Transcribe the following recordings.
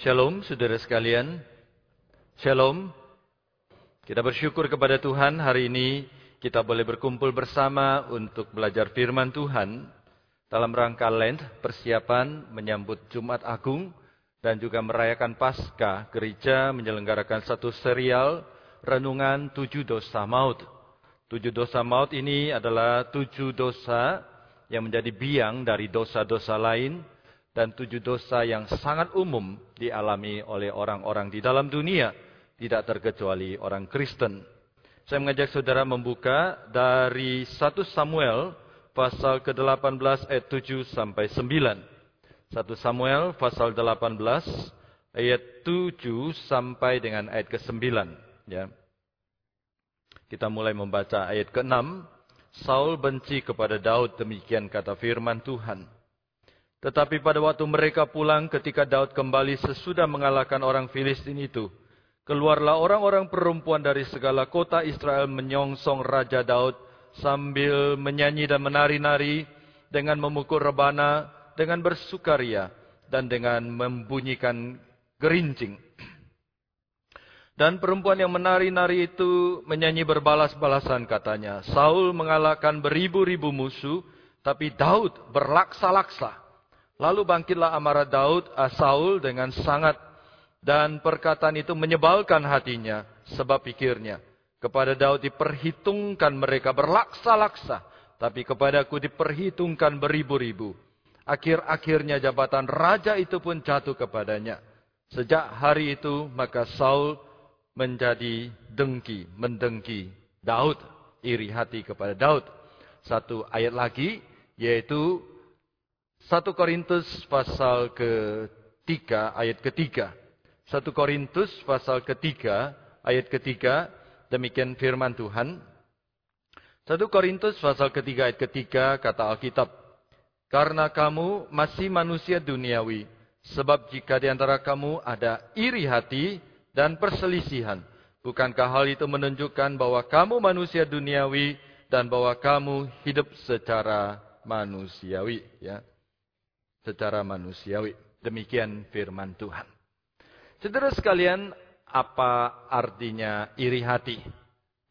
Shalom saudara sekalian. Shalom. Kita bersyukur kepada Tuhan hari ini kita boleh berkumpul bersama untuk belajar firman Tuhan dalam rangka Lent, persiapan menyambut Jumat Agung dan juga merayakan Paskah. Gereja menyelenggarakan satu serial renungan tujuh dosa maut. Tujuh dosa maut ini adalah tujuh dosa yang menjadi biang dari dosa-dosa lain dan tujuh dosa yang sangat umum dialami oleh orang-orang di dalam dunia, tidak terkecuali orang Kristen. Saya mengajak saudara membuka dari 1 Samuel pasal ke-18 ayat 7 sampai 9. 1 Samuel pasal 18 ayat 7 sampai dengan ayat ke-9 ya. Kita mulai membaca ayat ke-6. Saul benci kepada Daud demikian kata firman Tuhan. Tetapi pada waktu mereka pulang ketika Daud kembali sesudah mengalahkan orang Filistin itu, Keluarlah orang-orang perempuan dari segala kota Israel menyongsong Raja Daud sambil menyanyi dan menari-nari dengan memukul rebana, dengan bersukaria, dan dengan membunyikan gerincing. Dan perempuan yang menari-nari itu menyanyi berbalas-balasan katanya. Saul mengalahkan beribu-ribu musuh, tapi Daud berlaksa-laksa. Lalu bangkitlah amarah Daud, ah, Saul dengan sangat dan perkataan itu menyebalkan hatinya, sebab pikirnya, kepada Daud diperhitungkan mereka berlaksa-laksa, tapi kepadaku diperhitungkan beribu-ribu. Akhir-akhirnya jabatan raja itu pun jatuh kepadanya. Sejak hari itu maka Saul menjadi dengki, mendengki Daud, iri hati kepada Daud. Satu ayat lagi yaitu 1 Korintus pasal ketiga ayat ketiga. 1 Korintus pasal ketiga, ayat ketiga, demikian firman Tuhan. 1 Korintus pasal ketiga ayat ketiga kata Alkitab. Karena kamu masih manusia duniawi. Sebab jika di antara kamu ada iri hati dan perselisihan. Bukankah hal itu menunjukkan bahwa kamu manusia duniawi dan bahwa kamu hidup secara manusiawi. ya Secara manusiawi. Demikian firman Tuhan. Saudara sekalian, apa artinya iri hati?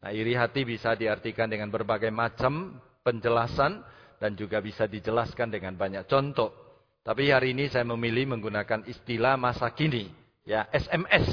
Nah, iri hati bisa diartikan dengan berbagai macam penjelasan dan juga bisa dijelaskan dengan banyak contoh. Tapi hari ini saya memilih menggunakan istilah masa kini, ya SMS.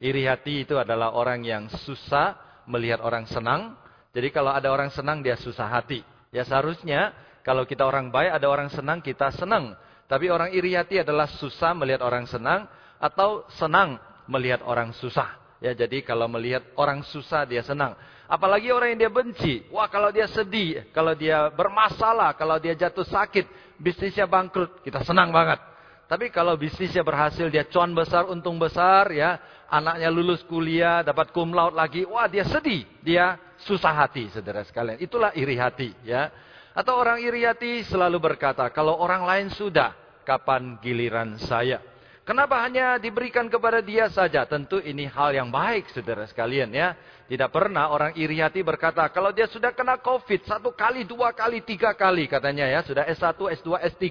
Iri hati itu adalah orang yang susah melihat orang senang. Jadi kalau ada orang senang dia susah hati. Ya seharusnya kalau kita orang baik ada orang senang kita senang. Tapi orang iri hati adalah susah melihat orang senang atau senang melihat orang susah. Ya, jadi kalau melihat orang susah dia senang. Apalagi orang yang dia benci. Wah, kalau dia sedih, kalau dia bermasalah, kalau dia jatuh sakit, bisnisnya bangkrut, kita senang banget. Tapi kalau bisnisnya berhasil, dia cuan besar, untung besar, ya, anaknya lulus kuliah, dapat cum laude lagi, wah dia sedih, dia susah hati, saudara sekalian. Itulah iri hati, ya. Atau orang iri hati selalu berkata, kalau orang lain sudah, kapan giliran saya? Kenapa hanya diberikan kepada dia saja? Tentu ini hal yang baik, saudara sekalian ya. Tidak pernah orang iri hati berkata, kalau dia sudah kena COVID, satu kali, dua kali, tiga kali katanya ya. Sudah S1, S2, S3,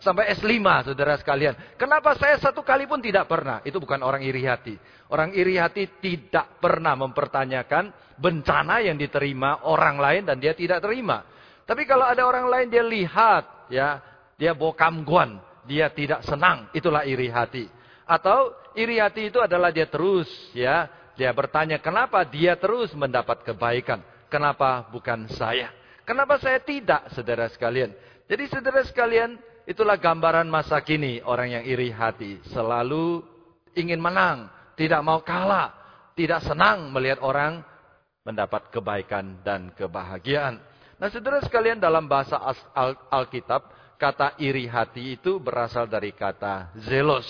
sampai S5 saudara sekalian. Kenapa saya satu kali pun tidak pernah? Itu bukan orang iri hati. Orang iri hati tidak pernah mempertanyakan bencana yang diterima orang lain dan dia tidak terima. Tapi kalau ada orang lain dia lihat, ya, dia bokam guan, dia tidak senang, itulah iri hati. Atau iri hati itu adalah dia terus ya, dia bertanya kenapa dia terus mendapat kebaikan, kenapa bukan saya? Kenapa saya tidak, saudara sekalian? Jadi saudara sekalian, itulah gambaran masa kini orang yang iri hati, selalu ingin menang, tidak mau kalah, tidak senang melihat orang mendapat kebaikan dan kebahagiaan. Nah, saudara sekalian dalam bahasa Alkitab, Kata iri hati itu berasal dari kata zelos.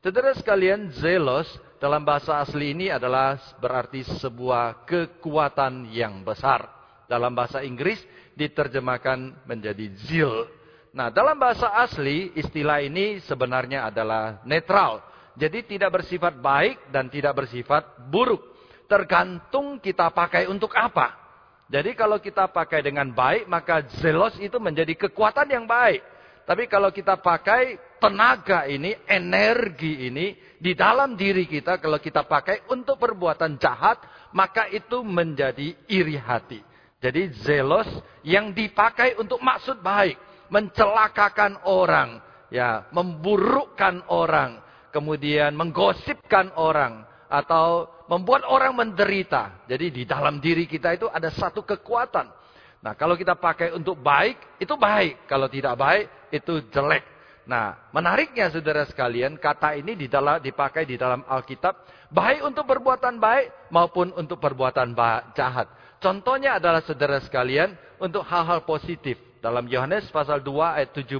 Saudara sekalian, zelos dalam bahasa asli ini adalah berarti sebuah kekuatan yang besar. Dalam bahasa Inggris diterjemahkan menjadi zeal. Nah, dalam bahasa asli istilah ini sebenarnya adalah netral. Jadi tidak bersifat baik dan tidak bersifat buruk. Tergantung kita pakai untuk apa. Jadi kalau kita pakai dengan baik, maka zelos itu menjadi kekuatan yang baik. Tapi kalau kita pakai tenaga ini, energi ini di dalam diri kita, kalau kita pakai untuk perbuatan jahat, maka itu menjadi iri hati. Jadi zelos yang dipakai untuk maksud baik, mencelakakan orang, ya, memburukkan orang, kemudian menggosipkan orang atau membuat orang menderita. Jadi di dalam diri kita itu ada satu kekuatan Nah, kalau kita pakai untuk baik, itu baik. Kalau tidak baik, itu jelek. Nah, menariknya saudara sekalian, kata ini dipakai di dalam Alkitab, baik untuk perbuatan baik maupun untuk perbuatan jahat. Contohnya adalah saudara sekalian, untuk hal-hal positif. Dalam Yohanes pasal 2 ayat 17,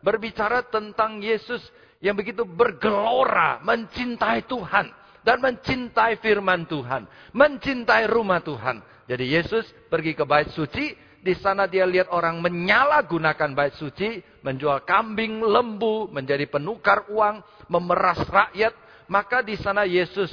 berbicara tentang Yesus yang begitu bergelora, mencintai Tuhan. Dan mencintai firman Tuhan. Mencintai rumah Tuhan. Jadi Yesus pergi ke bait suci, di sana dia lihat orang menyalahgunakan bait suci, menjual kambing, lembu, menjadi penukar uang, memeras rakyat, maka di sana Yesus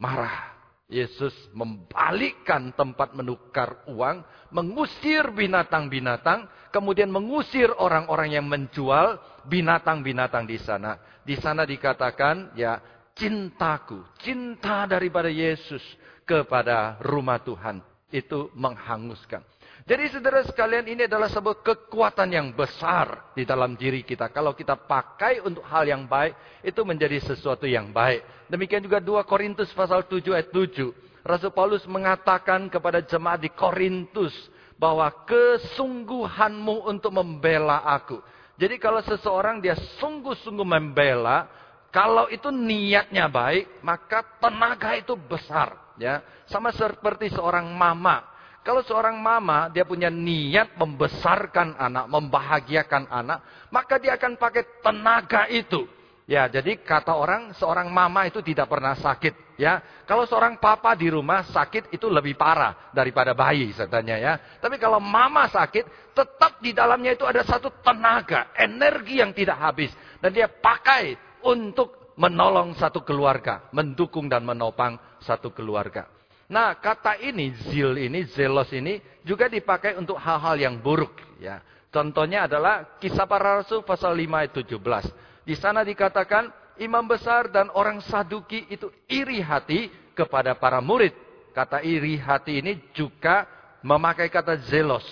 marah. Yesus membalikkan tempat menukar uang, mengusir binatang-binatang, kemudian mengusir orang-orang yang menjual binatang-binatang di sana. Di sana dikatakan, ya, cintaku, cinta daripada Yesus kepada rumah Tuhan. Itu menghanguskan. Jadi saudara sekalian ini adalah sebuah kekuatan yang besar di dalam diri kita. Kalau kita pakai untuk hal yang baik, itu menjadi sesuatu yang baik. Demikian juga 2 Korintus pasal 7 ayat 7. Rasul Paulus mengatakan kepada jemaat di Korintus bahwa kesungguhanmu untuk membela aku. Jadi kalau seseorang dia sungguh-sungguh membela, kalau itu niatnya baik, maka tenaga itu besar. Ya, sama seperti seorang mama. Kalau seorang mama dia punya niat membesarkan anak, membahagiakan anak, maka dia akan pakai tenaga itu. Ya, jadi kata orang seorang mama itu tidak pernah sakit, ya. Kalau seorang papa di rumah sakit itu lebih parah daripada bayi katanya ya. Tapi kalau mama sakit, tetap di dalamnya itu ada satu tenaga, energi yang tidak habis dan dia pakai untuk menolong satu keluarga, mendukung dan menopang satu keluarga. Nah, kata ini, zil ini, zelos ini juga dipakai untuk hal-hal yang buruk. Ya. Contohnya adalah kisah para rasul pasal 5 ayat 17. Di sana dikatakan, imam besar dan orang saduki itu iri hati kepada para murid. Kata iri hati ini juga memakai kata zelos.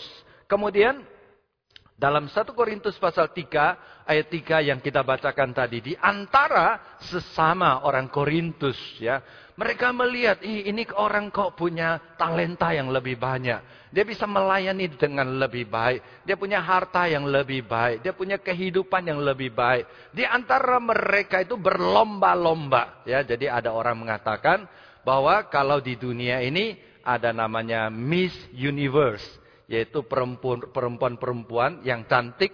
Kemudian dalam 1 Korintus pasal 3 ayat 3 yang kita bacakan tadi di antara sesama orang Korintus ya. Mereka melihat ini orang kok punya talenta yang lebih banyak. Dia bisa melayani dengan lebih baik. Dia punya harta yang lebih baik. Dia punya kehidupan yang lebih baik. Di antara mereka itu berlomba-lomba. Ya, jadi ada orang mengatakan bahwa kalau di dunia ini ada namanya Miss Universe yaitu perempuan-perempuan yang cantik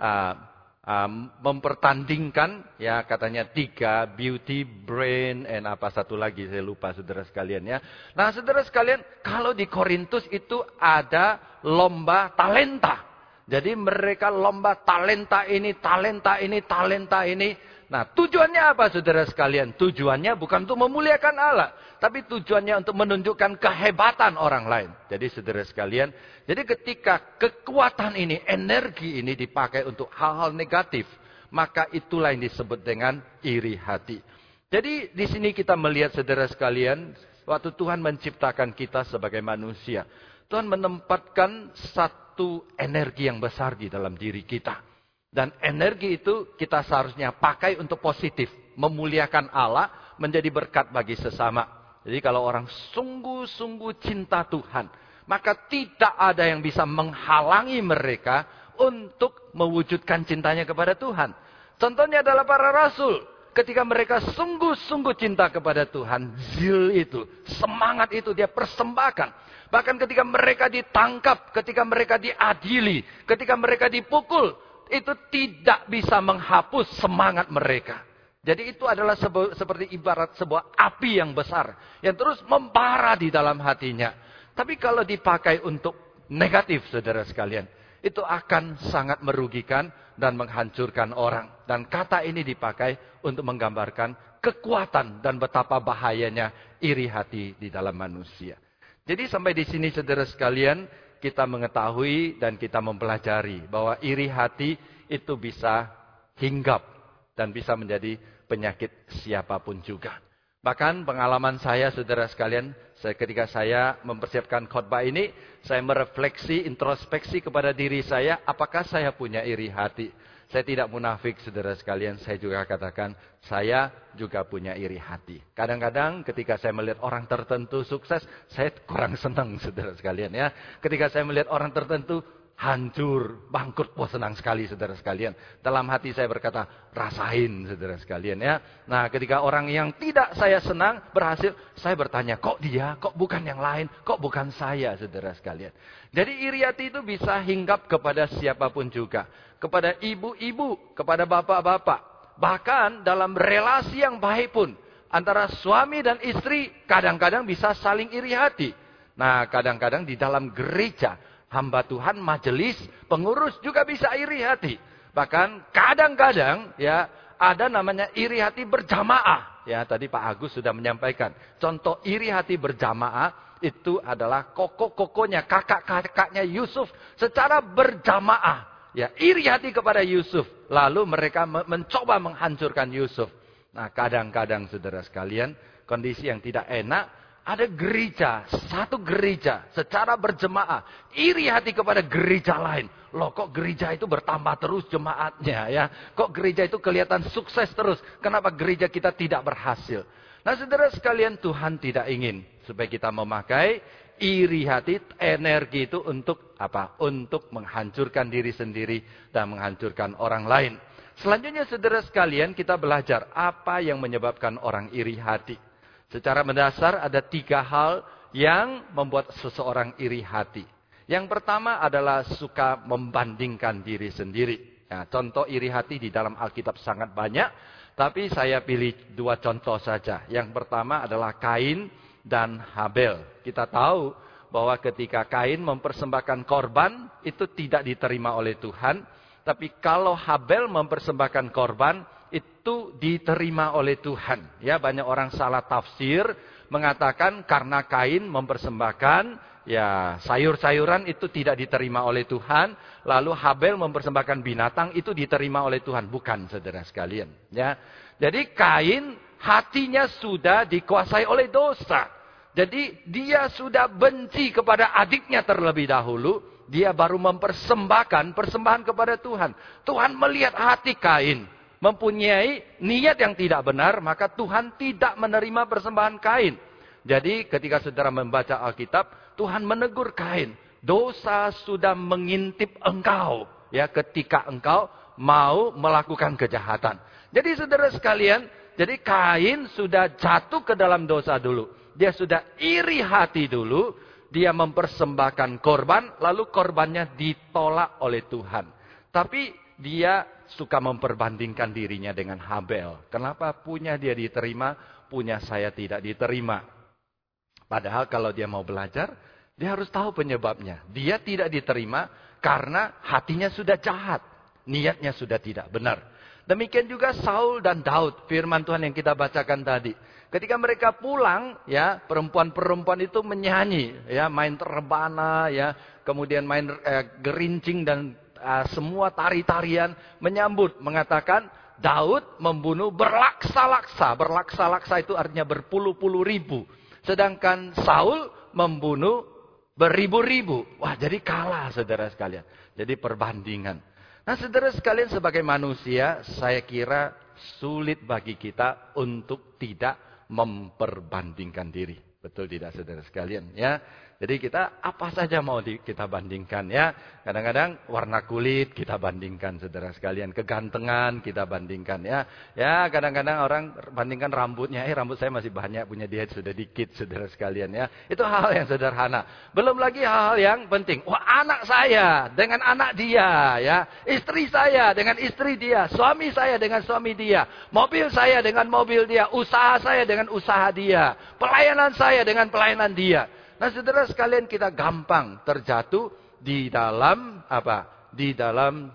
uh, uh, mempertandingkan ya katanya tiga beauty, brain, and apa satu lagi saya lupa saudara sekalian ya. Nah saudara sekalian kalau di Korintus itu ada lomba talenta. Jadi mereka lomba talenta ini, talenta ini, talenta ini. Nah tujuannya apa saudara sekalian? Tujuannya bukan untuk memuliakan Allah. Tapi tujuannya untuk menunjukkan kehebatan orang lain. Jadi saudara sekalian. Jadi ketika kekuatan ini, energi ini dipakai untuk hal-hal negatif. Maka itulah yang disebut dengan iri hati. Jadi di sini kita melihat saudara sekalian. Waktu Tuhan menciptakan kita sebagai manusia. Tuhan menempatkan satu energi yang besar di dalam diri kita. Dan energi itu kita seharusnya pakai untuk positif. Memuliakan Allah menjadi berkat bagi sesama. Jadi kalau orang sungguh-sungguh cinta Tuhan. Maka tidak ada yang bisa menghalangi mereka untuk mewujudkan cintanya kepada Tuhan. Contohnya adalah para rasul. Ketika mereka sungguh-sungguh cinta kepada Tuhan. Zil itu, semangat itu dia persembahkan. Bahkan ketika mereka ditangkap, ketika mereka diadili, ketika mereka dipukul, itu tidak bisa menghapus semangat mereka. Jadi itu adalah seperti ibarat sebuah api yang besar. Yang terus membara di dalam hatinya. Tapi kalau dipakai untuk negatif saudara sekalian. Itu akan sangat merugikan dan menghancurkan orang. Dan kata ini dipakai untuk menggambarkan kekuatan dan betapa bahayanya iri hati di dalam manusia. Jadi sampai di sini saudara sekalian kita mengetahui dan kita mempelajari bahwa iri hati itu bisa hinggap dan bisa menjadi penyakit siapa pun juga. Bahkan pengalaman saya saudara sekalian, saya, ketika saya mempersiapkan khotbah ini, saya merefleksi, introspeksi kepada diri saya, apakah saya punya iri hati. Saya tidak munafik saudara sekalian, saya juga katakan, saya juga punya iri hati. Kadang-kadang ketika saya melihat orang tertentu sukses, saya kurang senang saudara sekalian ya. Ketika saya melihat orang tertentu hancur, bangkrut. Wah senang sekali saudara sekalian. Dalam hati saya berkata, rasain saudara sekalian ya. Nah ketika orang yang tidak saya senang berhasil, saya bertanya, kok dia, kok bukan yang lain, kok bukan saya saudara sekalian. Jadi iri hati itu bisa hinggap kepada siapa pun juga. Kepada ibu-ibu, kepada bapak-bapak. Bahkan dalam relasi yang baik pun. Antara suami dan istri kadang-kadang bisa saling iri hati. Nah kadang-kadang di dalam gereja hamba Tuhan, majelis, pengurus juga bisa iri hati. Bahkan kadang-kadang ya ada namanya iri hati berjamaah. Ya, tadi Pak Agus sudah menyampaikan. Contoh iri hati berjamaah itu adalah koko-kokonya, kakak-kakaknya Yusuf secara berjamaah. Ya, iri hati kepada Yusuf. Lalu mereka mencoba menghancurkan Yusuf. Nah, kadang-kadang saudara sekalian, kondisi yang tidak enak ada gereja, satu gereja secara berjemaah, iri hati kepada gereja lain. Loh kok gereja itu bertambah terus jemaatnya ya? Kok gereja itu kelihatan sukses terus? Kenapa gereja kita tidak berhasil? Nah saudara sekalian Tuhan tidak ingin supaya kita memakai iri hati, energi itu untuk apa? Untuk menghancurkan diri sendiri dan menghancurkan orang lain. Selanjutnya saudara sekalian kita belajar apa yang menyebabkan orang iri hati. Secara mendasar ada tiga hal yang membuat seseorang iri hati. Yang pertama adalah suka membandingkan diri sendiri. Ya, contoh iri hati di dalam Alkitab sangat banyak. Tapi saya pilih dua contoh saja. Yang pertama adalah Kain dan Habel. Kita tahu bahwa ketika Kain mempersembahkan korban, itu tidak diterima oleh Tuhan. Tapi kalau Habel mempersembahkan korban, itu diterima oleh Tuhan. Ya, banyak orang salah tafsir mengatakan karena Kain mempersembahkan ya sayur-sayuran itu tidak diterima oleh Tuhan, lalu Habel mempersembahkan binatang itu diterima oleh Tuhan, bukan saudara sekalian, ya. Jadi Kain hatinya sudah dikuasai oleh dosa. Jadi dia sudah benci kepada adiknya terlebih dahulu, dia baru mempersembahkan persembahan kepada Tuhan. Tuhan melihat hati Kain mempunyai niat yang tidak benar, maka Tuhan tidak menerima persembahan Kain. Jadi ketika saudara membaca Alkitab, Tuhan menegur Kain. Dosa sudah mengintip engkau. ya Ketika engkau mau melakukan kejahatan. Jadi saudara sekalian, jadi Kain sudah jatuh ke dalam dosa dulu. Dia sudah iri hati dulu. Dia mempersembahkan korban, lalu korbannya ditolak oleh Tuhan. Tapi dia suka memperbandingkan dirinya dengan Habel. Kenapa punya dia diterima, punya saya tidak diterima. Padahal kalau dia mau belajar, dia harus tahu penyebabnya. Dia tidak diterima karena hatinya sudah jahat. Niatnya sudah tidak benar. Demikian juga Saul dan Daud, firman Tuhan yang kita bacakan tadi. Ketika mereka pulang, ya perempuan-perempuan itu menyanyi, ya main terbana, ya kemudian main eh, gerincing dan uh, semua tari-tarian menyambut mengatakan Daud membunuh berlaksa-laksa. Berlaksa-laksa itu artinya berpuluh-puluh ribu. Sedangkan Saul membunuh beribu-ribu. Wah, jadi kalah saudara sekalian. Jadi perbandingan. Nah, saudara sekalian sebagai manusia, saya kira sulit bagi kita untuk tidak memperbandingkan diri. Betul tidak saudara sekalian? Ya, jadi kita apa saja mau di, kita bandingkan ya. Kadang-kadang warna kulit kita bandingkan saudara sekalian. Kegantengan kita bandingkan ya. Ya kadang-kadang orang bandingkan rambutnya. Eh rambut saya masih banyak punya diet sudah dikit saudara sekalian ya. Itu hal yang sederhana. Belum lagi hal-hal yang penting. Wah anak saya dengan anak dia ya. Istri saya dengan istri dia. Suami saya dengan suami dia. Mobil saya dengan mobil dia. Usaha saya dengan usaha dia. Pelayanan saya dengan pelayanan dia. Nah, saudara sekalian kita gampang terjatuh di dalam apa? Di dalam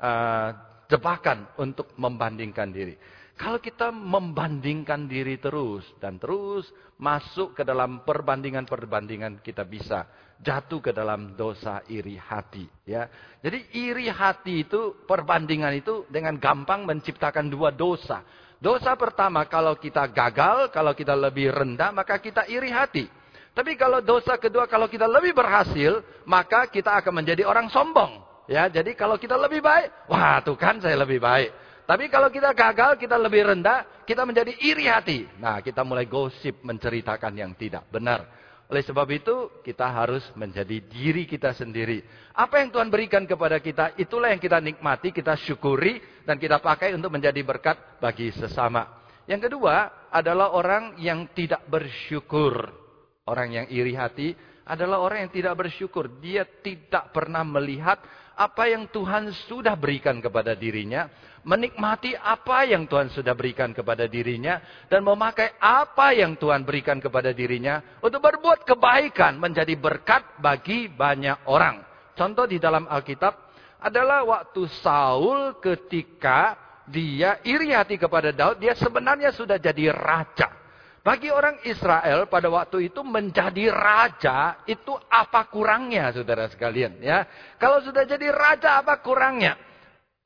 uh, jebakan untuk membandingkan diri. Kalau kita membandingkan diri terus dan terus masuk ke dalam perbandingan-perbandingan kita bisa jatuh ke dalam dosa iri hati ya. Jadi iri hati itu perbandingan itu dengan gampang menciptakan dua dosa. Dosa pertama kalau kita gagal, kalau kita lebih rendah maka kita iri hati. Tapi kalau dosa kedua kalau kita lebih berhasil, maka kita akan menjadi orang sombong. Ya, jadi kalau kita lebih baik, wah tuh kan saya lebih baik. Tapi kalau kita gagal, kita lebih rendah, kita menjadi iri hati. Nah, kita mulai gosip menceritakan yang tidak benar. Oleh sebab itu, kita harus menjadi diri kita sendiri. Apa yang Tuhan berikan kepada kita, itulah yang kita nikmati, kita syukuri, dan kita pakai untuk menjadi berkat bagi sesama. Yang kedua adalah orang yang tidak bersyukur. Orang yang iri hati adalah orang yang tidak bersyukur. Dia tidak pernah melihat apa yang Tuhan sudah berikan kepada dirinya menikmati apa yang Tuhan sudah berikan kepada dirinya dan memakai apa yang Tuhan berikan kepada dirinya untuk berbuat kebaikan menjadi berkat bagi banyak orang. Contoh di dalam Alkitab adalah waktu Saul ketika dia iri hati kepada Daud, dia sebenarnya sudah jadi raja. Bagi orang Israel pada waktu itu menjadi raja itu apa kurangnya saudara sekalian ya. Kalau sudah jadi raja apa kurangnya?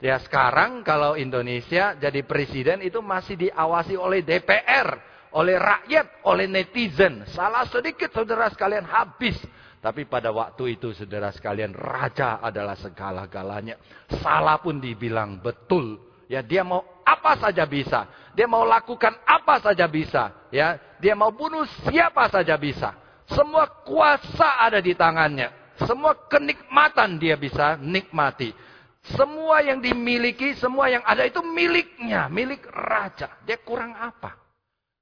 Ya sekarang kalau Indonesia jadi presiden itu masih diawasi oleh DPR, oleh rakyat, oleh netizen. Salah sedikit saudara sekalian habis. Tapi pada waktu itu saudara sekalian raja adalah segala-galanya. Salah pun dibilang betul. Ya dia mau apa saja bisa. Dia mau lakukan apa saja bisa. Ya dia mau bunuh siapa saja bisa. Semua kuasa ada di tangannya. Semua kenikmatan dia bisa nikmati. Semua yang dimiliki, semua yang ada itu miliknya, milik raja. Dia kurang apa?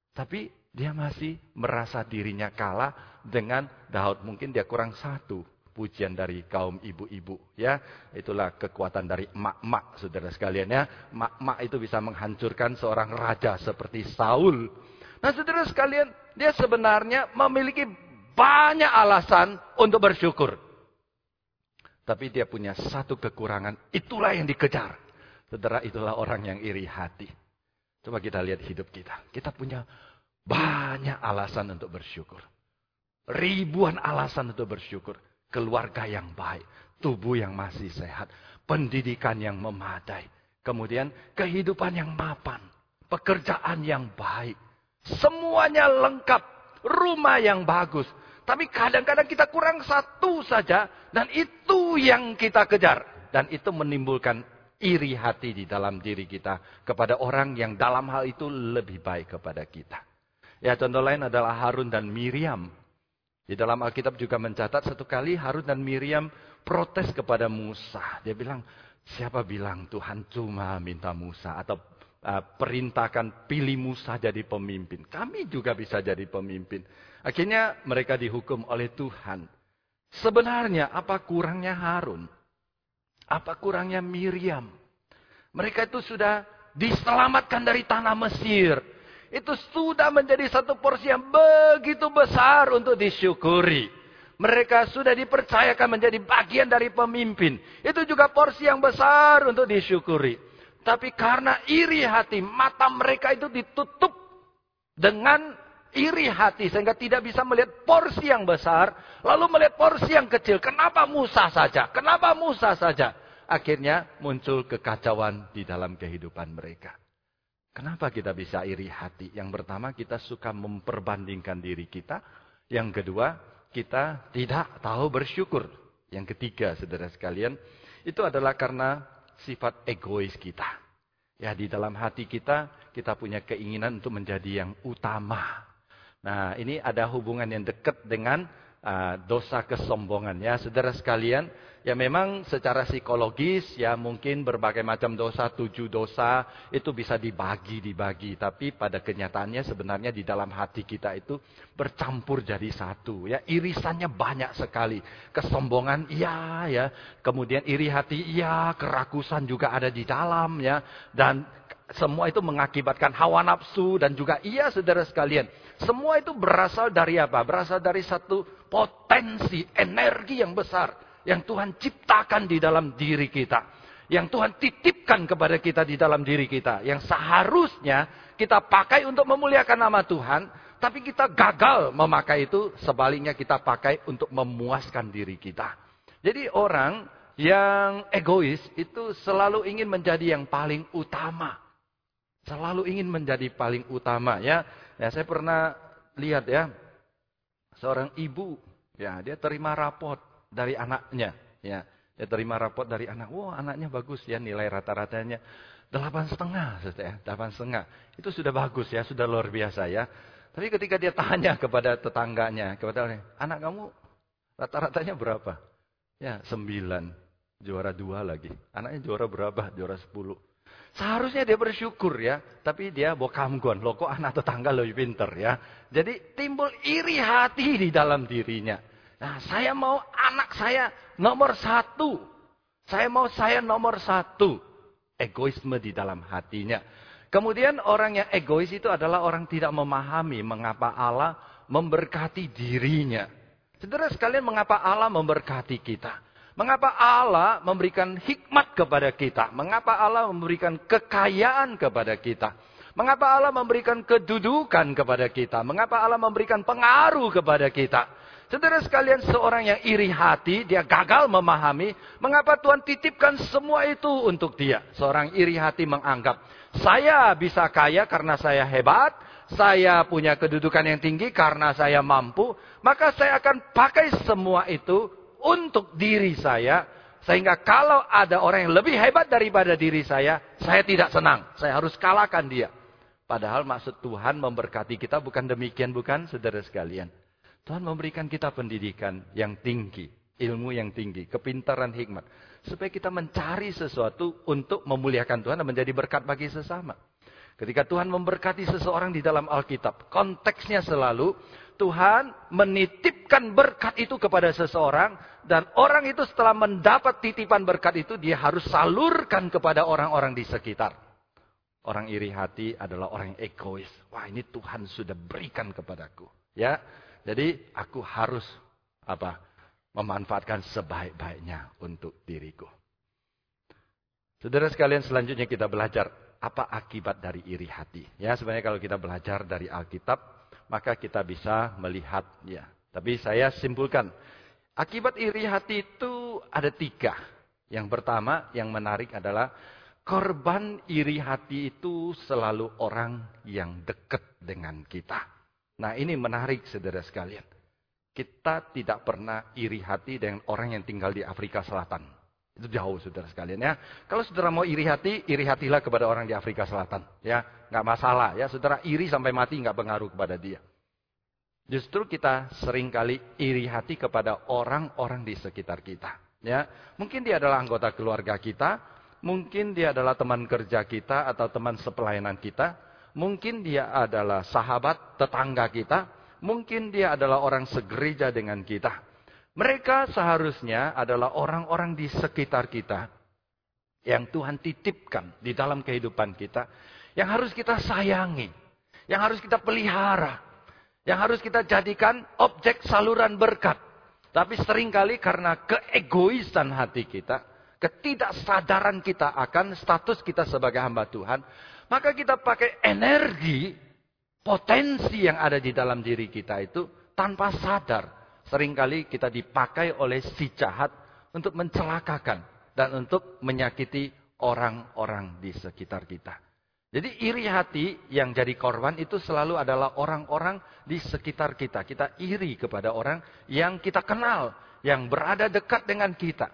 Tapi dia masih merasa dirinya kalah dengan Daud. Mungkin dia kurang satu pujian dari kaum ibu-ibu ya itulah kekuatan dari mak-mak saudara sekalian ya mak-mak itu bisa menghancurkan seorang raja seperti Saul nah saudara sekalian dia sebenarnya memiliki banyak alasan untuk bersyukur tapi dia punya satu kekurangan. Itulah yang dikejar. Saudara, itulah orang yang iri hati. Coba kita lihat hidup kita. Kita punya banyak alasan untuk bersyukur. Ribuan alasan untuk bersyukur. Keluarga yang baik. Tubuh yang masih sehat. Pendidikan yang memadai. Kemudian kehidupan yang mapan. Pekerjaan yang baik. Semuanya lengkap. Rumah yang bagus. Tapi kadang-kadang kita kurang satu saja. Dan itu yang kita kejar. Dan itu menimbulkan iri hati di dalam diri kita. Kepada orang yang dalam hal itu lebih baik kepada kita. Ya contoh lain adalah Harun dan Miriam. Di dalam Alkitab juga mencatat satu kali Harun dan Miriam protes kepada Musa. Dia bilang, siapa bilang Tuhan cuma minta Musa atau uh, perintahkan pilih Musa jadi pemimpin. Kami juga bisa jadi pemimpin. Akhirnya mereka dihukum oleh Tuhan. Sebenarnya apa kurangnya Harun? Apa kurangnya Miriam? Mereka itu sudah diselamatkan dari tanah Mesir. Itu sudah menjadi satu porsi yang begitu besar untuk disyukuri. Mereka sudah dipercayakan menjadi bagian dari pemimpin. Itu juga porsi yang besar untuk disyukuri. Tapi karena iri hati, mata mereka itu ditutup dengan iri hati sehingga tidak bisa melihat porsi yang besar, lalu melihat porsi yang kecil. Kenapa Musa saja? Kenapa Musa saja? Akhirnya muncul kekacauan di dalam kehidupan mereka. Kenapa kita bisa iri hati? Yang pertama kita suka memperbandingkan diri kita. Yang kedua kita tidak tahu bersyukur. Yang ketiga saudara sekalian itu adalah karena sifat egois kita. Ya di dalam hati kita kita punya keinginan untuk menjadi yang utama. Nah, ini ada hubungan yang dekat dengan uh, dosa kesombongan ya, saudara sekalian. Ya memang secara psikologis ya mungkin berbagai macam dosa, tujuh dosa itu bisa dibagi, dibagi. Tapi pada kenyataannya sebenarnya di dalam hati kita itu bercampur jadi satu. Ya irisannya banyak sekali. Kesombongan iya ya, kemudian iri hati iya, kerakusan juga ada di dalam ya. Dan semua itu mengakibatkan hawa nafsu dan juga iya saudara sekalian semua itu berasal dari apa? Berasal dari satu potensi, energi yang besar. Yang Tuhan ciptakan di dalam diri kita. yang Tuhan titipkan kepada kita di dalam diri kita. Yang seharusnya kita pakai untuk memuliakan nama Tuhan. Tapi kita gagal memakai itu, sebaliknya kita pakai untuk memuaskan diri kita. Jadi orang yang egois itu selalu ingin menjadi yang paling utama. Selalu ingin menjadi paling utama ya. Ya saya pernah lihat ya seorang ibu ya dia terima rapot dari anaknya ya. Dia terima rapot dari anak. Wow, anaknya bagus ya nilai rata-ratanya. Delapan setengah, ya. Delapan setengah. Itu sudah bagus ya, sudah luar biasa ya. Tapi ketika dia tanya kepada tetangganya, kepada anak kamu rata-ratanya berapa? Ya, sembilan. Juara dua lagi. Anaknya juara berapa? Juara sepuluh. Seharusnya dia bersyukur ya. Tapi dia bokamgon. Loh kok anak tetangga lebih pinter ya. Jadi timbul iri hati di dalam dirinya. Nah saya mau anak saya nomor satu. Saya mau saya nomor satu. Egoisme di dalam hatinya. Kemudian orang yang egois itu adalah orang tidak memahami mengapa Allah memberkati dirinya. Saudara sekalian mengapa Allah memberkati kita. Mengapa Allah memberikan hikmat kepada kita. Mengapa Allah memberikan kekayaan kepada kita. Mengapa Allah memberikan kedudukan kepada kita. Mengapa Allah memberikan pengaruh kepada kita. Saudara sekalian, seorang yang iri hati, dia gagal memahami mengapa Tuhan titipkan semua itu untuk dia. Seorang iri hati menganggap, saya bisa kaya karena saya hebat, saya punya kedudukan yang tinggi karena saya mampu, maka saya akan pakai semua itu untuk diri saya, sehingga kalau ada orang yang lebih hebat daripada diri saya, saya tidak senang. Saya harus kalahkan dia. Padahal maksud Tuhan memberkati kita bukan demikian, bukan saudara sekalian. Tuhan memberikan kita pendidikan yang tinggi, ilmu yang tinggi, kepintaran hikmat. Supaya kita mencari sesuatu untuk memuliakan Tuhan dan menjadi berkat bagi sesama. Ketika Tuhan memberkati seseorang di dalam Alkitab, konteksnya selalu Tuhan menitipkan berkat itu kepada seseorang dan orang itu setelah mendapat titipan berkat itu dia harus salurkan kepada orang-orang di sekitar. Orang iri hati adalah orang egois. Wah, ini Tuhan sudah berikan kepadaku. Ya, jadi aku harus apa? Memanfaatkan sebaik-baiknya untuk diriku. Saudara sekalian, selanjutnya kita belajar apa akibat dari iri hati. Ya, sebenarnya kalau kita belajar dari Alkitab, maka kita bisa melihat ya. Tapi saya simpulkan, akibat iri hati itu ada tiga. Yang pertama, yang menarik adalah korban iri hati itu selalu orang yang dekat dengan kita. Nah ini menarik saudara sekalian. Kita tidak pernah iri hati dengan orang yang tinggal di Afrika Selatan. Itu jauh saudara sekalian ya. Kalau saudara mau iri hati, iri hatilah kepada orang di Afrika Selatan. Ya, nggak masalah ya. Saudara iri sampai mati nggak pengaruh kepada dia. Justru kita sering kali iri hati kepada orang-orang di sekitar kita. Ya, mungkin dia adalah anggota keluarga kita, mungkin dia adalah teman kerja kita atau teman sepelayanan kita, Mungkin dia adalah sahabat tetangga kita. Mungkin dia adalah orang segereja dengan kita. Mereka seharusnya adalah orang-orang di sekitar kita. Yang Tuhan titipkan di dalam kehidupan kita. Yang harus kita sayangi. Yang harus kita pelihara. Yang harus kita jadikan objek saluran berkat. Tapi sering kali karena keegoisan hati kita, ketidaksadaran kita akan status kita sebagai hamba Tuhan, maka kita pakai energi, potensi yang ada di dalam diri kita itu tanpa sadar. Seringkali kita dipakai oleh si jahat untuk mencelakakan dan untuk menyakiti orang-orang di sekitar kita. Jadi iri hati yang jadi korban itu selalu adalah orang-orang di sekitar kita. Kita iri kepada orang yang kita kenal, yang berada dekat dengan kita.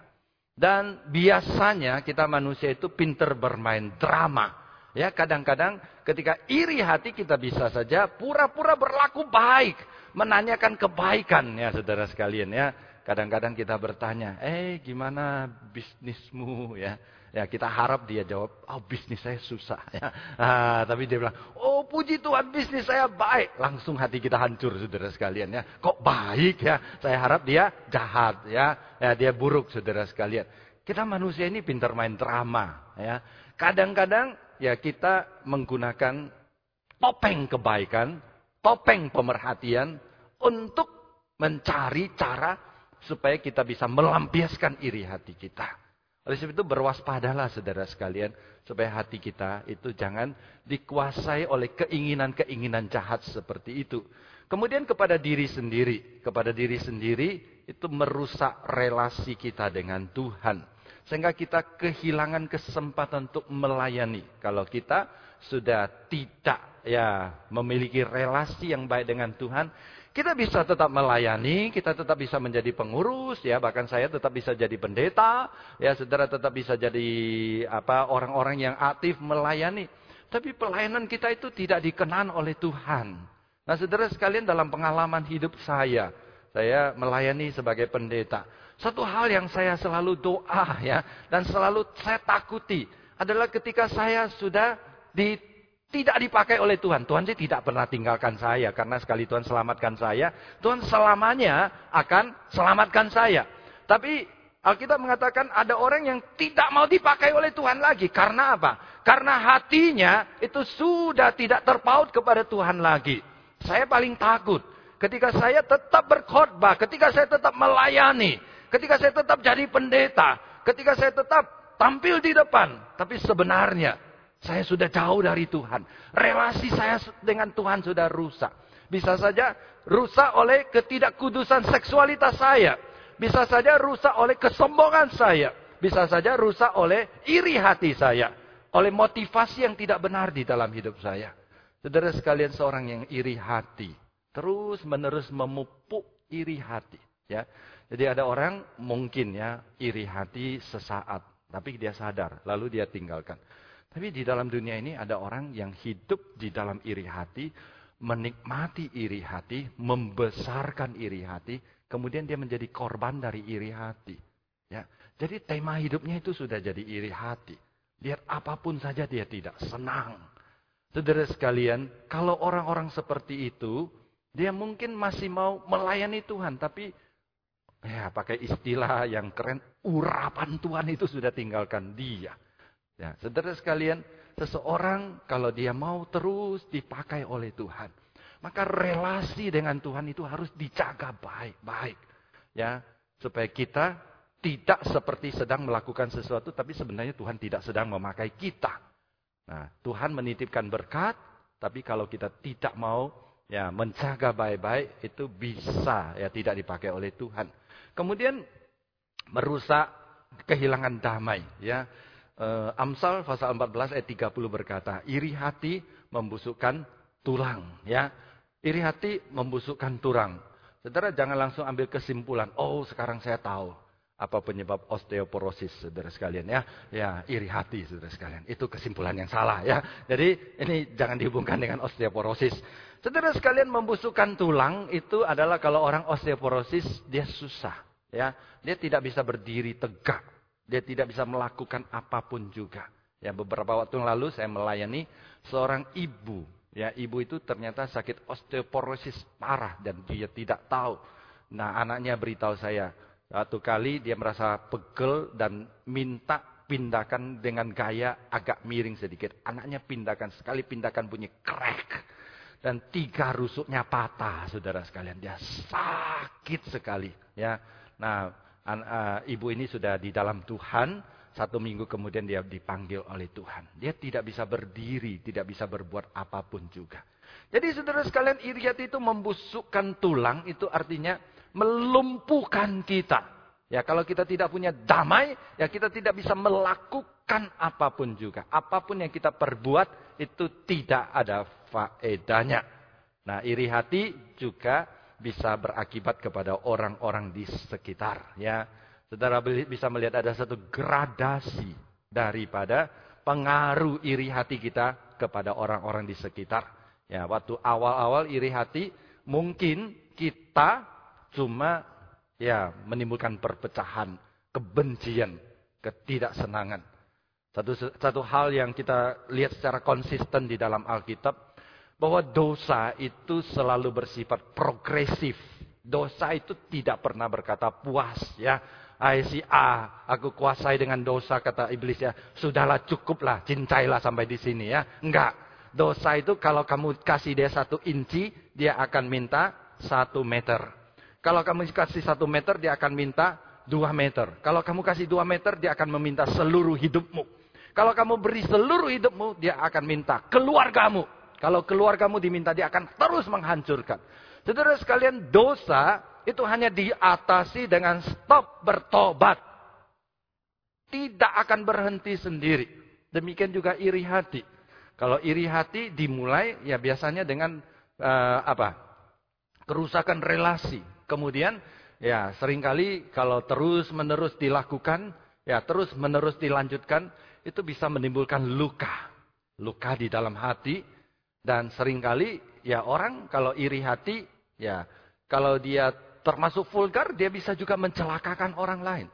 Dan biasanya kita manusia itu pinter bermain drama. Ya, kadang-kadang ketika iri hati kita bisa saja pura-pura berlaku baik, menanyakan kebaikan ya saudara sekalian ya. Kadang-kadang kita bertanya, "Eh, gimana bisnismu?" ya. Ya, kita harap dia jawab, "Oh, bisnis saya susah." ya. Ah, tapi dia bilang, "Oh, puji Tuhan, bisnis saya baik." Langsung hati kita hancur saudara sekalian ya. Kok baik ya? Saya harap dia jahat ya. Ya, dia buruk saudara sekalian. Kita manusia ini pintar main drama ya. Kadang-kadang ya kita menggunakan topeng kebaikan, topeng pemerhatian untuk mencari cara supaya kita bisa melampiaskan iri hati kita. Oleh sebab itu berwaspadalah saudara sekalian. Supaya hati kita itu jangan dikuasai oleh keinginan-keinginan jahat seperti itu. Kemudian kepada diri sendiri. Kepada diri sendiri itu merusak relasi kita dengan Tuhan. Sehingga kita kehilangan kesempatan untuk melayani. Kalau kita sudah tidak ya memiliki relasi yang baik dengan Tuhan, kita bisa tetap melayani, kita tetap bisa menjadi pengurus, ya bahkan saya tetap bisa jadi pendeta, ya saudara tetap bisa jadi apa orang-orang yang aktif melayani. Tapi pelayanan kita itu tidak dikenan oleh Tuhan. Nah saudara sekalian dalam pengalaman hidup saya, saya melayani sebagai pendeta. Satu hal yang saya selalu doa ya dan selalu saya takuti adalah ketika saya sudah di tidak dipakai oleh Tuhan. Tuhan sih tidak pernah tinggalkan saya. Karena sekali Tuhan selamatkan saya, Tuhan selamanya akan selamatkan saya. Tapi Alkitab mengatakan ada orang yang tidak mau dipakai oleh Tuhan lagi. Karena apa? Karena hatinya itu sudah tidak terpaut kepada Tuhan lagi. Saya paling takut. Ketika saya tetap berkhotbah, ketika saya tetap melayani, ketika saya tetap jadi pendeta, ketika saya tetap tampil di depan. Tapi sebenarnya saya sudah jauh dari Tuhan. Relasi saya dengan Tuhan sudah rusak. Bisa saja rusak oleh ketidakkudusan seksualitas saya. Bisa saja rusak oleh kesombongan saya. Bisa saja rusak oleh iri hati saya. Oleh motivasi yang tidak benar di dalam hidup saya. Saudara sekalian seorang yang iri hati. Terus menerus memupuk iri hati. Ya, Jadi ada orang mungkin ya iri hati sesaat. Tapi dia sadar. Lalu dia tinggalkan. Tapi di dalam dunia ini ada orang yang hidup di dalam iri hati, menikmati iri hati, membesarkan iri hati, kemudian dia menjadi korban dari iri hati. Ya. Jadi tema hidupnya itu sudah jadi iri hati. Lihat apa pun saja dia tidak senang. Saudara sekalian, kalau orang-orang seperti itu, dia mungkin masih mau melayani Tuhan, tapi ya pakai istilah yang keren, urapan Tuhan itu sudah tinggalkan dia. Ya, saudara sekalian, seseorang kalau dia mau terus dipakai oleh Tuhan, maka relasi dengan Tuhan itu harus dijaga baik-baik. Ya, supaya kita tidak seperti sedang melakukan sesuatu tapi sebenarnya Tuhan tidak sedang memakai kita. Nah, Tuhan menitipkan berkat, tapi kalau kita tidak mau ya menjaga baik-baik itu bisa ya tidak dipakai oleh Tuhan. Kemudian merusak kehilangan damai ya. Uh, Amsal pasal 14 ayat 30 berkata, iri hati membusukkan tulang. Ya, iri hati membusukkan tulang. Saudara jangan langsung ambil kesimpulan. Oh, sekarang saya tahu apa penyebab osteoporosis, saudara sekalian ya. Ya, iri hati, saudara sekalian. Itu kesimpulan yang salah ya. Jadi ini jangan dihubungkan dengan osteoporosis. Saudara sekalian membusukkan tulang itu adalah kalau orang osteoporosis dia susah ya. Dia tidak bisa berdiri tegak. Dia tidak bisa melakukan apa pun juga. Ya, beberapa waktu yang lalu saya melayani seorang ibu. Ya, ibu itu ternyata sakit osteoporosis parah dan dia tidak tahu. Nah, anaknya beritahu saya, satu kali dia merasa pegel dan minta pindahkan dengan gaya agak miring sedikit. Anaknya pindahkan, sekali pindahkan bunyi crack. Dan tiga rusuknya patah, saudara sekalian. Dia sakit sekali. Ya, Nah, uh, ibu ini sudah di dalam Tuhan, satu minggu kemudian dia dipanggil oleh Tuhan. Dia tidak bisa berdiri, tidak bisa berbuat apa pun juga. Jadi saudara sekalian iri hati itu membusukkan tulang, itu artinya melumpuhkan kita. Ya kalau kita tidak punya damai, ya kita tidak bisa melakukan apa pun juga. Apa pun yang kita perbuat itu tidak ada faedahnya. Nah iri hati juga bisa berakibat kepada orang-orang di sekitar. Ya, saudara bisa melihat ada satu gradasi daripada pengaruh iri hati kita kepada orang-orang di sekitar. Ya, waktu awal-awal iri hati mungkin kita cuma ya menimbulkan perpecahan, kebencian, ketidaksenangan. Satu satu hal yang kita lihat secara konsisten di dalam Alkitab bahwa dosa itu selalu bersifat progresif. Dosa itu tidak pernah berkata puas ya. Hai si A, aku kuasai dengan dosa kata iblis ya. Sudahlah cukuplah, cintailah sampai di sini ya. Enggak. Dosa itu kalau kamu kasih dia satu inci, dia akan minta satu meter. Kalau kamu kasih satu meter, dia akan minta dua meter. Kalau kamu kasih dua meter, dia akan meminta seluruh hidupmu. Kalau kamu beri seluruh hidupmu, dia akan minta keluargamu. Kalau keluargamu diminta, dia akan terus menghancurkan. Saudara sekalian, dosa itu hanya diatasi dengan stop bertobat. Tidak akan berhenti sendiri. Demikian juga iri hati. Kalau iri hati dimulai, ya biasanya dengan uh, apa? Kerusakan relasi. Kemudian Ya, sering kali kalau terus-menerus dilakukan, ya terus-menerus dilanjutkan, itu bisa menimbulkan luka. Luka di dalam hati. Dan sering kali, ya orang kalau iri hati, ya kalau dia termasuk vulgar, dia bisa juga mencelakakan orang lain.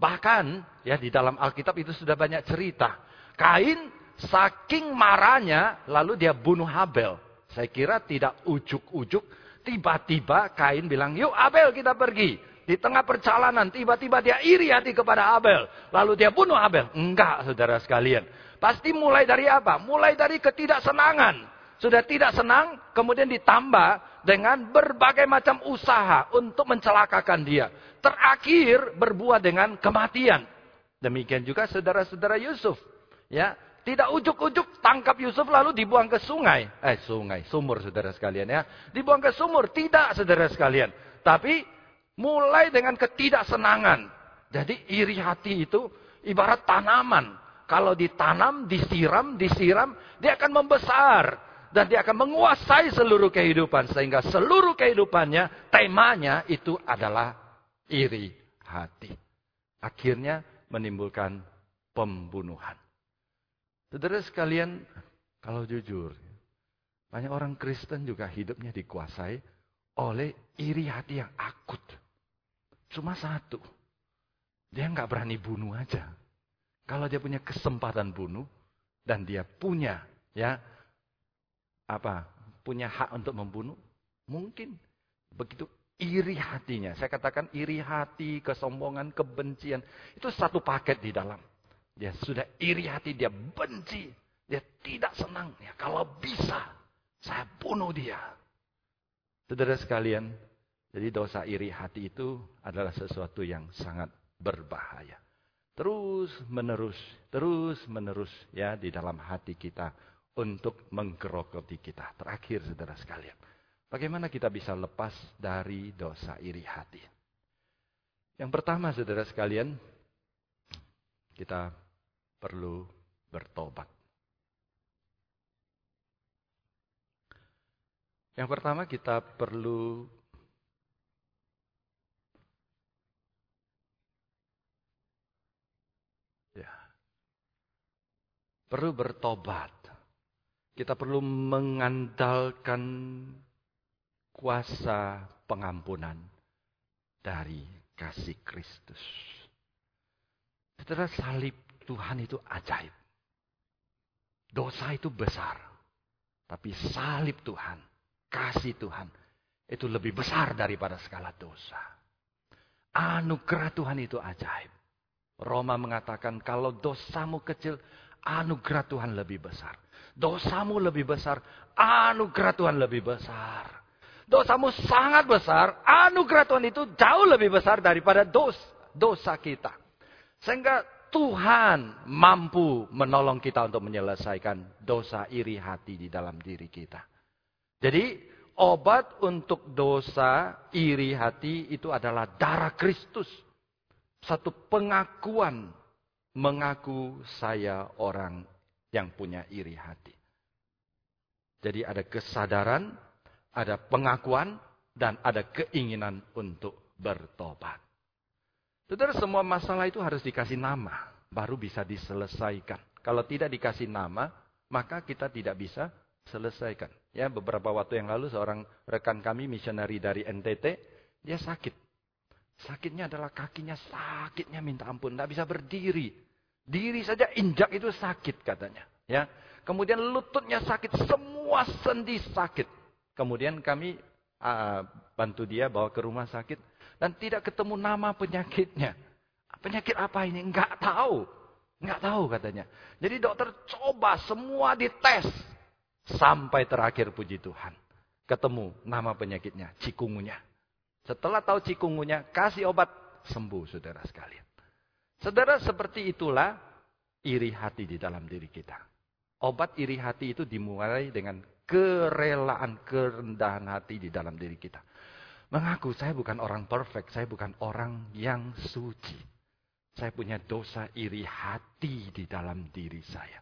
Bahkan, ya di dalam Alkitab itu sudah banyak cerita. Kain saking marahnya, lalu dia bunuh Habel. Saya kira tidak ujuk-ujuk, Tiba-tiba Kain bilang, yuk Abel kita pergi. Di tengah perjalanan, tiba-tiba dia iri hati kepada Abel. Lalu dia bunuh Abel. Enggak, saudara sekalian. Pasti mulai dari apa? Mulai dari ketidaksenangan. Sudah tidak senang, kemudian ditambah dengan berbagai macam usaha untuk mencelakakan dia. Terakhir berbuah dengan kematian. Demikian juga saudara-saudara Yusuf. Ya, tidak ujuk-ujuk tangkap Yusuf lalu dibuang ke sungai. Eh sungai, sumur saudara sekalian ya. Dibuang ke sumur. Tidak saudara sekalian. Tapi mulai dengan ketidaksenangan. Jadi iri hati itu ibarat tanaman. Kalau ditanam, disiram, disiram, dia akan membesar. Dan dia akan menguasai seluruh kehidupan. Sehingga seluruh kehidupannya, temanya itu adalah iri hati. Akhirnya menimbulkan pembunuhan. Saudara sekalian, kalau jujur, banyak orang Kristen juga hidupnya dikuasai oleh iri hati yang akut. Cuma satu, dia nggak berani bunuh aja. Kalau dia punya kesempatan bunuh dan dia punya ya apa punya hak untuk membunuh, mungkin begitu iri hatinya. Saya katakan iri hati, kesombongan, kebencian itu satu paket di dalam. Dia sudah iri hati, dia benci. Dia tidak senang. Ya, kalau bisa, saya bunuh dia. Saudara sekalian, jadi dosa iri hati itu adalah sesuatu yang sangat berbahaya. Terus menerus, terus menerus ya di dalam hati kita untuk menggerogoti kita. Terakhir saudara sekalian, bagaimana kita bisa lepas dari dosa iri hati? Yang pertama saudara sekalian, kita perlu bertobat. Yang pertama kita perlu ya, perlu bertobat. Kita perlu mengandalkan kuasa pengampunan dari kasih Kristus. Setelah salib Tuhan itu ajaib. Dosa itu besar. Tapi salib Tuhan, kasih Tuhan, itu lebih besar daripada segala dosa. Anugerah Tuhan itu ajaib. Roma mengatakan kalau dosamu kecil, anugerah Tuhan lebih besar. Dosamu lebih besar, anugerah Tuhan lebih besar. Dosamu sangat besar, anugerah Tuhan itu jauh lebih besar daripada dos, dosa kita. Sehingga Tuhan mampu menolong kita untuk menyelesaikan dosa iri hati di dalam diri kita. Jadi obat untuk dosa iri hati itu adalah darah Kristus. Satu pengakuan mengaku saya orang yang punya iri hati. Jadi ada kesadaran, ada pengakuan, dan ada keinginan untuk bertobat. Saudara, semua masalah itu harus dikasih nama, baru bisa diselesaikan. Kalau tidak dikasih nama, maka kita tidak bisa selesaikan. Ya, beberapa waktu yang lalu seorang rekan kami misionari dari NTT, dia sakit. Sakitnya adalah kakinya sakitnya minta ampun, tidak bisa berdiri. Diri saja injak itu sakit katanya. Ya, kemudian lututnya sakit, semua sendi sakit. Kemudian kami uh, bantu dia bawa ke rumah sakit dan tidak ketemu nama penyakitnya. Penyakit apa ini? Enggak tahu. Enggak tahu katanya. Jadi dokter coba semua dites. Sampai terakhir puji Tuhan. Ketemu nama penyakitnya, cikungunya. Setelah tahu cikungunya, kasih obat sembuh saudara sekalian. Saudara seperti itulah iri hati di dalam diri kita. Obat iri hati itu dimulai dengan kerelaan, kerendahan hati di dalam diri kita. Mengaku saya bukan orang perfect, saya bukan orang yang suci. Saya punya dosa iri hati di dalam diri saya.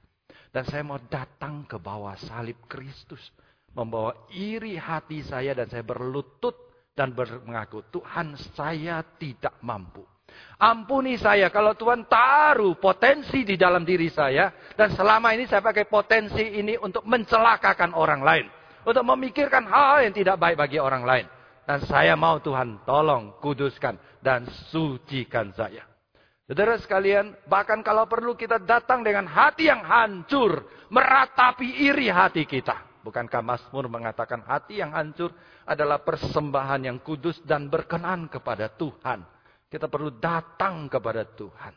Dan saya mau datang ke bawah salib Kristus. Membawa iri hati saya dan saya berlutut dan mengaku, Tuhan saya tidak mampu. Ampuni saya kalau Tuhan taruh potensi di dalam diri saya. Dan selama ini saya pakai potensi ini untuk mencelakakan orang lain. Untuk memikirkan hal yang tidak baik bagi orang lain. Dan saya mau Tuhan tolong kuduskan dan sucikan saya. Saudara sekalian, bahkan kalau perlu kita datang dengan hati yang hancur, meratapi iri hati kita. Bukankah Mazmur mengatakan hati yang hancur adalah persembahan yang kudus dan berkenan kepada Tuhan. Kita perlu datang kepada Tuhan.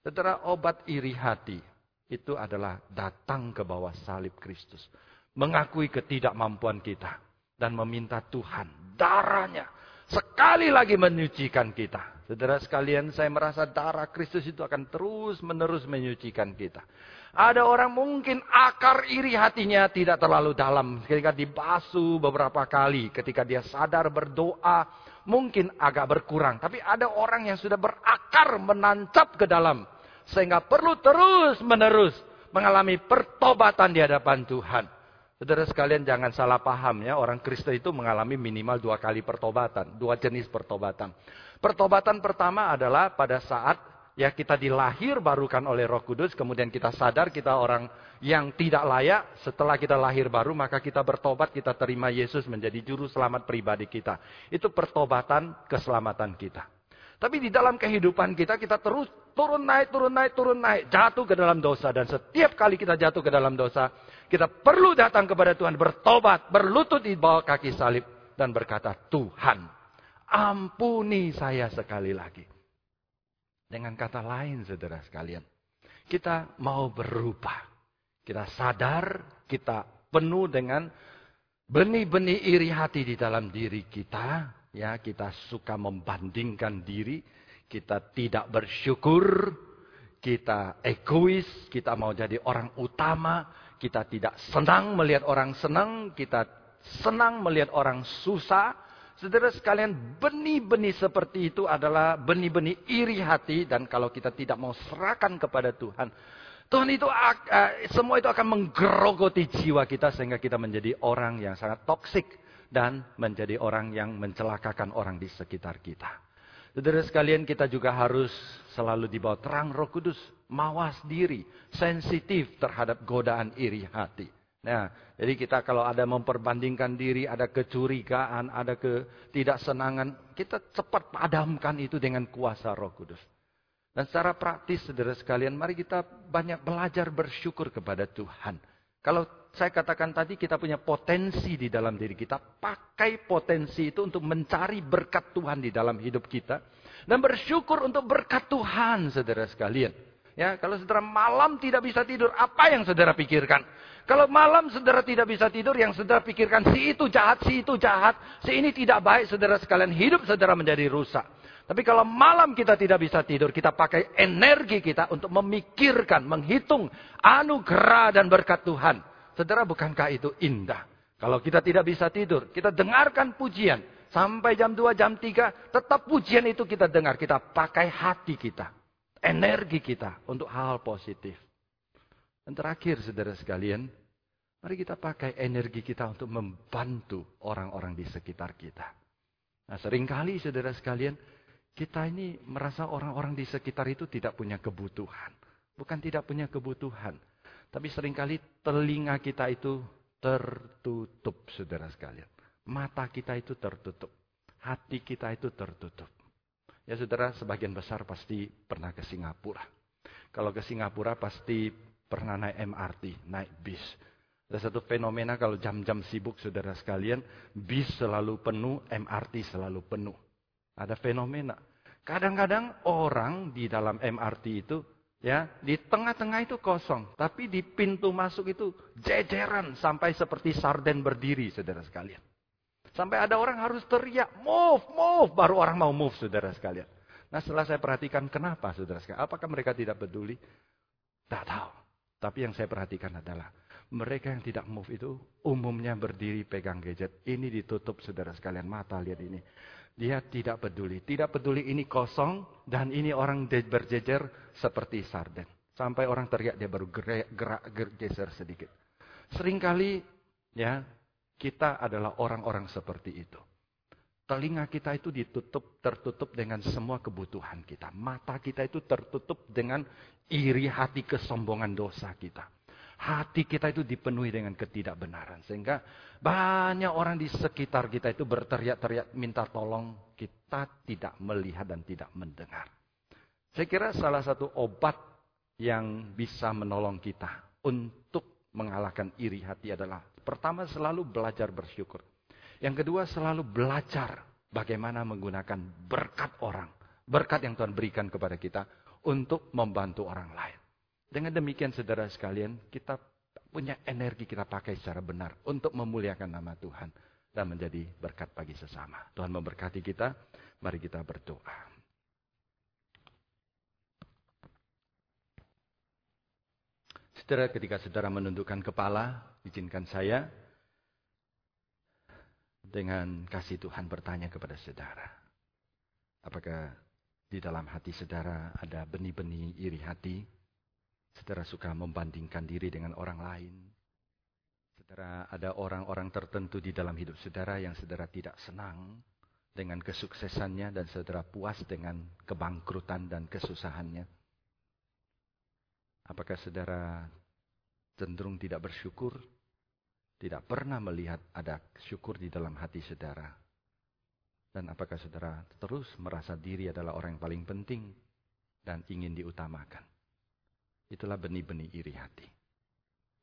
Saudara, obat iri hati itu adalah datang ke bawah salib Kristus. Mengakui ketidakmampuan kita. Dan meminta Tuhan, darahnya sekali lagi menyucikan kita. Saudara sekalian, saya merasa darah Kristus itu akan terus menerus menyucikan kita. Ada orang mungkin akar iri hatinya tidak terlalu dalam. Ketika dibasuh beberapa kali, ketika dia sadar berdoa, mungkin agak berkurang. Tapi ada orang yang sudah berakar menancap ke dalam. Sehingga perlu terus menerus mengalami pertobatan di hadapan Tuhan. Saudara sekalian jangan salah paham ya, orang Kristen itu mengalami minimal dua kali pertobatan, dua jenis pertobatan. Pertobatan pertama adalah pada saat ya kita dilahir barukan oleh Roh Kudus, kemudian kita sadar kita orang yang tidak layak, setelah kita lahir baru maka kita bertobat, kita terima Yesus menjadi juru selamat pribadi kita. Itu pertobatan keselamatan kita. Tapi di dalam kehidupan kita, kita terus turun naik, turun naik, turun naik. Jatuh ke dalam dosa. Dan setiap kali kita jatuh ke dalam dosa, kita perlu datang kepada Tuhan, bertobat, berlutut di bawah kaki salib. Dan berkata, Tuhan, ampuni saya sekali lagi. Dengan kata lain, saudara sekalian, kita mau berubah. Kita sadar, kita penuh dengan benih-benih iri hati di dalam diri kita. Ya, kita suka membandingkan diri, kita tidak bersyukur, kita egois, kita mau jadi orang utama, kita tidak senang melihat orang senang, kita senang melihat orang susah, Saudara sekalian, benih-benih seperti itu adalah benih-benih iri hati. Dan kalau kita tidak mau serahkan kepada Tuhan. Tuhan itu, uh, semua itu akan menggerogoti jiwa kita sehingga kita menjadi orang yang sangat toksik. Dan menjadi orang yang mencelakakan orang di sekitar kita. Saudara sekalian, kita juga harus selalu dibawa terang roh kudus. Mawas diri, sensitif terhadap godaan iri hati. Nah, jadi kita kalau ada memperbandingkan diri, ada kecurigaan, ada ketidaksenangan, kita cepat padamkan itu dengan kuasa Roh Kudus. Dan secara praktis, saudara sekalian, mari kita banyak belajar bersyukur kepada Tuhan. Kalau saya katakan tadi kita punya potensi di dalam diri kita, pakai potensi itu untuk mencari berkat Tuhan di dalam hidup kita. Dan bersyukur untuk berkat Tuhan, saudara sekalian. Ya, kalau saudara malam tidak bisa tidur, apa yang saudara pikirkan? Kalau malam saudara tidak bisa tidur, yang saudara pikirkan si itu jahat, si itu jahat, si ini tidak baik, saudara sekalian hidup saudara menjadi rusak. Tapi kalau malam kita tidak bisa tidur, kita pakai energi kita untuk memikirkan, menghitung anugerah dan berkat Tuhan. Saudara, bukankah itu indah? Kalau kita tidak bisa tidur, kita dengarkan pujian. Sampai jam 2, jam 3, tetap pujian itu kita dengar. Kita pakai hati kita, energi kita untuk hal positif. Dan terakhir saudara sekalian, mari kita pakai energi kita untuk membantu orang-orang di sekitar kita. Nah sering kali saudara sekalian, kita ini merasa orang-orang di sekitar itu tidak punya kebutuhan. Bukan tidak punya kebutuhan. Tapi sering kali telinga kita itu tertutup saudara sekalian. Mata kita itu tertutup. Hati kita itu tertutup. Ya saudara, sebagian besar pasti pernah ke Singapura. Kalau ke Singapura pasti pernah naik MRT, naik bis. Ada satu fenomena kalau jam-jam sibuk saudara sekalian, bis selalu penuh, MRT selalu penuh. Ada fenomena. Kadang-kadang orang di dalam MRT itu ya di tengah-tengah itu kosong, tapi di pintu masuk itu jejeran sampai seperti sarden berdiri saudara sekalian. Sampai ada orang harus teriak, move, move, baru orang mau move saudara sekalian. Nah setelah saya perhatikan kenapa saudara sekalian, apakah mereka tidak peduli? Tak tahu. Tapi yang saya perhatikan adalah mereka yang tidak move itu umumnya berdiri pegang gadget. Ini ditutup saudara sekalian mata lihat ini. Dia tidak peduli. Tidak peduli ini kosong dan ini orang berjejer seperti sarden. Sampai orang teriak dia baru gerak, gerak geser sedikit. Seringkali ya kita adalah orang-orang seperti itu. Telinga kita itu ditutup, tertutup dengan semua kebutuhan kita. Mata kita itu tertutup dengan iri hati kesombongan dosa kita. Hati kita itu dipenuhi dengan ketidakbenaran. Sehingga banyak orang di sekitar kita itu berteriak-teriak minta tolong. Kita tidak melihat dan tidak mendengar. Saya kira salah satu obat yang bisa menolong kita untuk mengalahkan iri hati adalah pertama selalu belajar bersyukur. Yang kedua selalu belajar bagaimana menggunakan berkat orang. Berkat yang Tuhan berikan kepada kita untuk membantu orang lain. Dengan demikian saudara sekalian, kita punya energi kita pakai secara benar untuk memuliakan nama Tuhan dan menjadi berkat bagi sesama. Tuhan memberkati kita. Mari kita berdoa. Saudara, ketika saudara menundukkan kepala, izinkan saya dengan kasih Tuhan bertanya kepada saudara. Apakah di dalam hati saudara ada benih-benih iri hati? Saudara suka membandingkan diri dengan orang lain? Saudara ada orang-orang tertentu di dalam hidup saudara yang saudara tidak senang dengan kesuksesannya dan saudara puas dengan kebangkrutan dan kesusahannya? Apakah saudara cenderung tidak bersyukur tidak pernah melihat ada syukur di dalam hati saudara. Dan apakah saudara terus merasa diri adalah orang yang paling penting dan ingin diutamakan. Itulah benih-benih iri hati.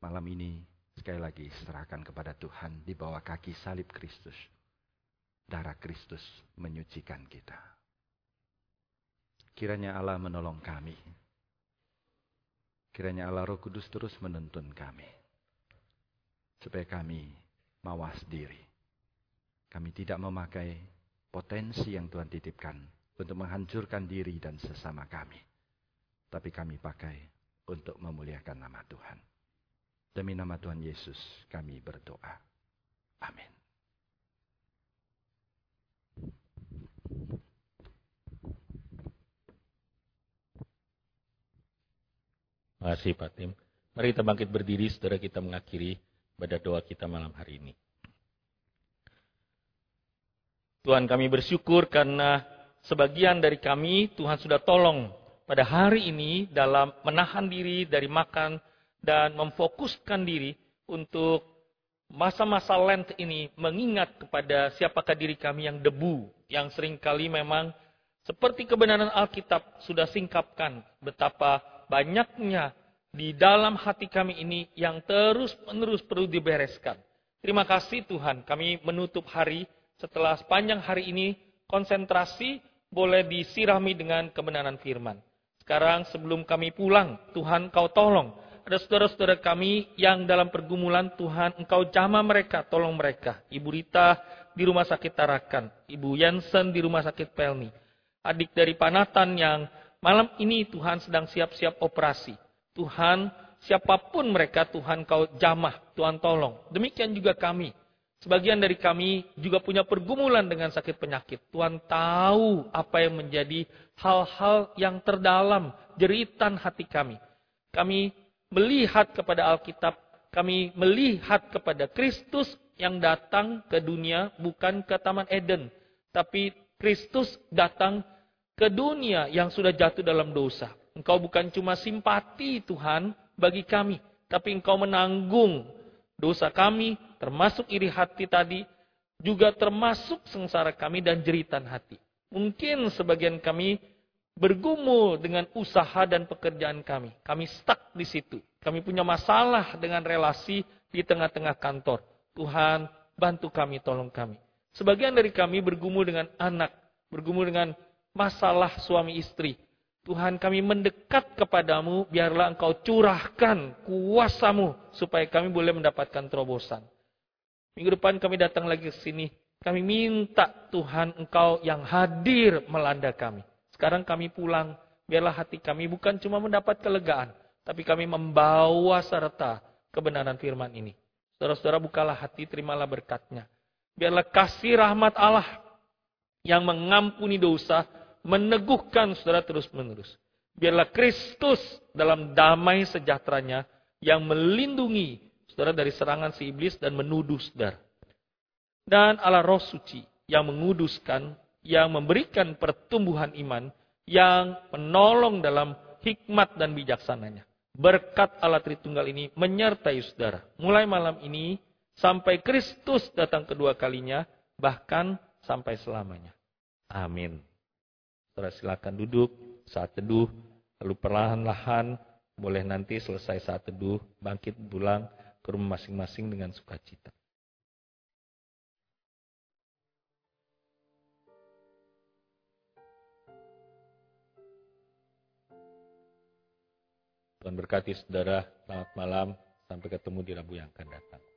Malam ini sekali lagi serahkan kepada Tuhan di bawah kaki salib Kristus. Darah Kristus menyucikan kita. Kiranya Allah menolong kami. Kiranya Allah Roh Kudus terus menuntun kami supaya kami mawas diri. Kami tidak memakai potensi yang Tuhan titipkan untuk menghancurkan diri dan sesama kami. Tapi kami pakai untuk memuliakan nama Tuhan. Demi nama Tuhan Yesus kami berdoa. Amin. Terima kasih Pak Tim. Mari kita bangkit berdiri, saudara kita mengakhiri pada doa kita malam hari ini. Tuhan kami bersyukur karena sebagian dari kami Tuhan sudah tolong pada hari ini dalam menahan diri dari makan dan memfokuskan diri untuk masa-masa Lent ini mengingat kepada siapakah diri kami yang debu, yang sering kali memang seperti kebenaran Alkitab sudah singkapkan betapa banyaknya di dalam hati kami ini yang terus-menerus perlu dibereskan. Terima kasih Tuhan, kami menutup hari setelah sepanjang hari ini konsentrasi boleh disirami dengan kebenaran firman. Sekarang sebelum kami pulang, Tuhan kau tolong. Ada saudara-saudara kami yang dalam pergumulan Tuhan engkau jama mereka, tolong mereka. Ibu Rita di rumah sakit Tarakan, Ibu Jensen di rumah sakit Pelni. Adik dari Panatan yang malam ini Tuhan sedang siap-siap operasi. Tuhan, siapa pun mereka Tuhan kau jamah, Tuhan tolong. Demikian juga kami. Sebagian dari kami juga punya pergumulan dengan sakit penyakit. Tuhan tahu apa yang menjadi hal-hal yang terdalam, jeritan hati kami. Kami melihat kepada Alkitab, kami melihat kepada Kristus yang datang ke dunia bukan ke Taman Eden. Tapi Kristus datang ke dunia yang sudah jatuh dalam dosa. Engkau bukan cuma simpati Tuhan bagi kami, tapi Engkau menanggung dosa kami, termasuk iri hati tadi, juga termasuk sengsara kami dan jeritan hati. Mungkin sebagian kami bergumul dengan usaha dan pekerjaan kami. Kami stuck di situ. Kami punya masalah dengan relasi di tengah-tengah kantor. Tuhan, bantu kami, tolong kami. Sebagian dari kami bergumul dengan anak, bergumul dengan masalah suami istri, Tuhan kami mendekat kepadamu, biarlah engkau curahkan kuasamu, supaya kami boleh mendapatkan terobosan. Minggu depan kami datang lagi ke sini, kami minta Tuhan engkau yang hadir melanda kami. sekarang kami pulang. Biarlah hati kami bukan cuma mendapat kelegaan, tapi kami membawa serta kebenaran firman ini. Saudara-saudara bukalah hati, terimalah berkatnya. Biarlah kasih rahmat Allah yang mengampuni dosa, meneguhkan saudara terus-menerus. Biarlah Kristus dalam damai sejahteranya yang melindungi saudara dari serangan si iblis dan menuduh saudara. Dan Allah roh suci yang menguduskan, yang memberikan pertumbuhan iman, yang menolong dalam hikmat dan bijaksananya. Berkat Allah Tritunggal ini menyertai saudara. Mulai malam ini sampai Kristus datang kedua kalinya, bahkan sampai selamanya. Amin. Saudara silakan duduk saat teduh, lalu perlahan-lahan boleh nanti selesai saat teduh, bangkit pulang ke rumah masing-masing dengan sukacita. Tuhan berkati saudara, selamat malam, sampai ketemu di Rabu yang akan datang.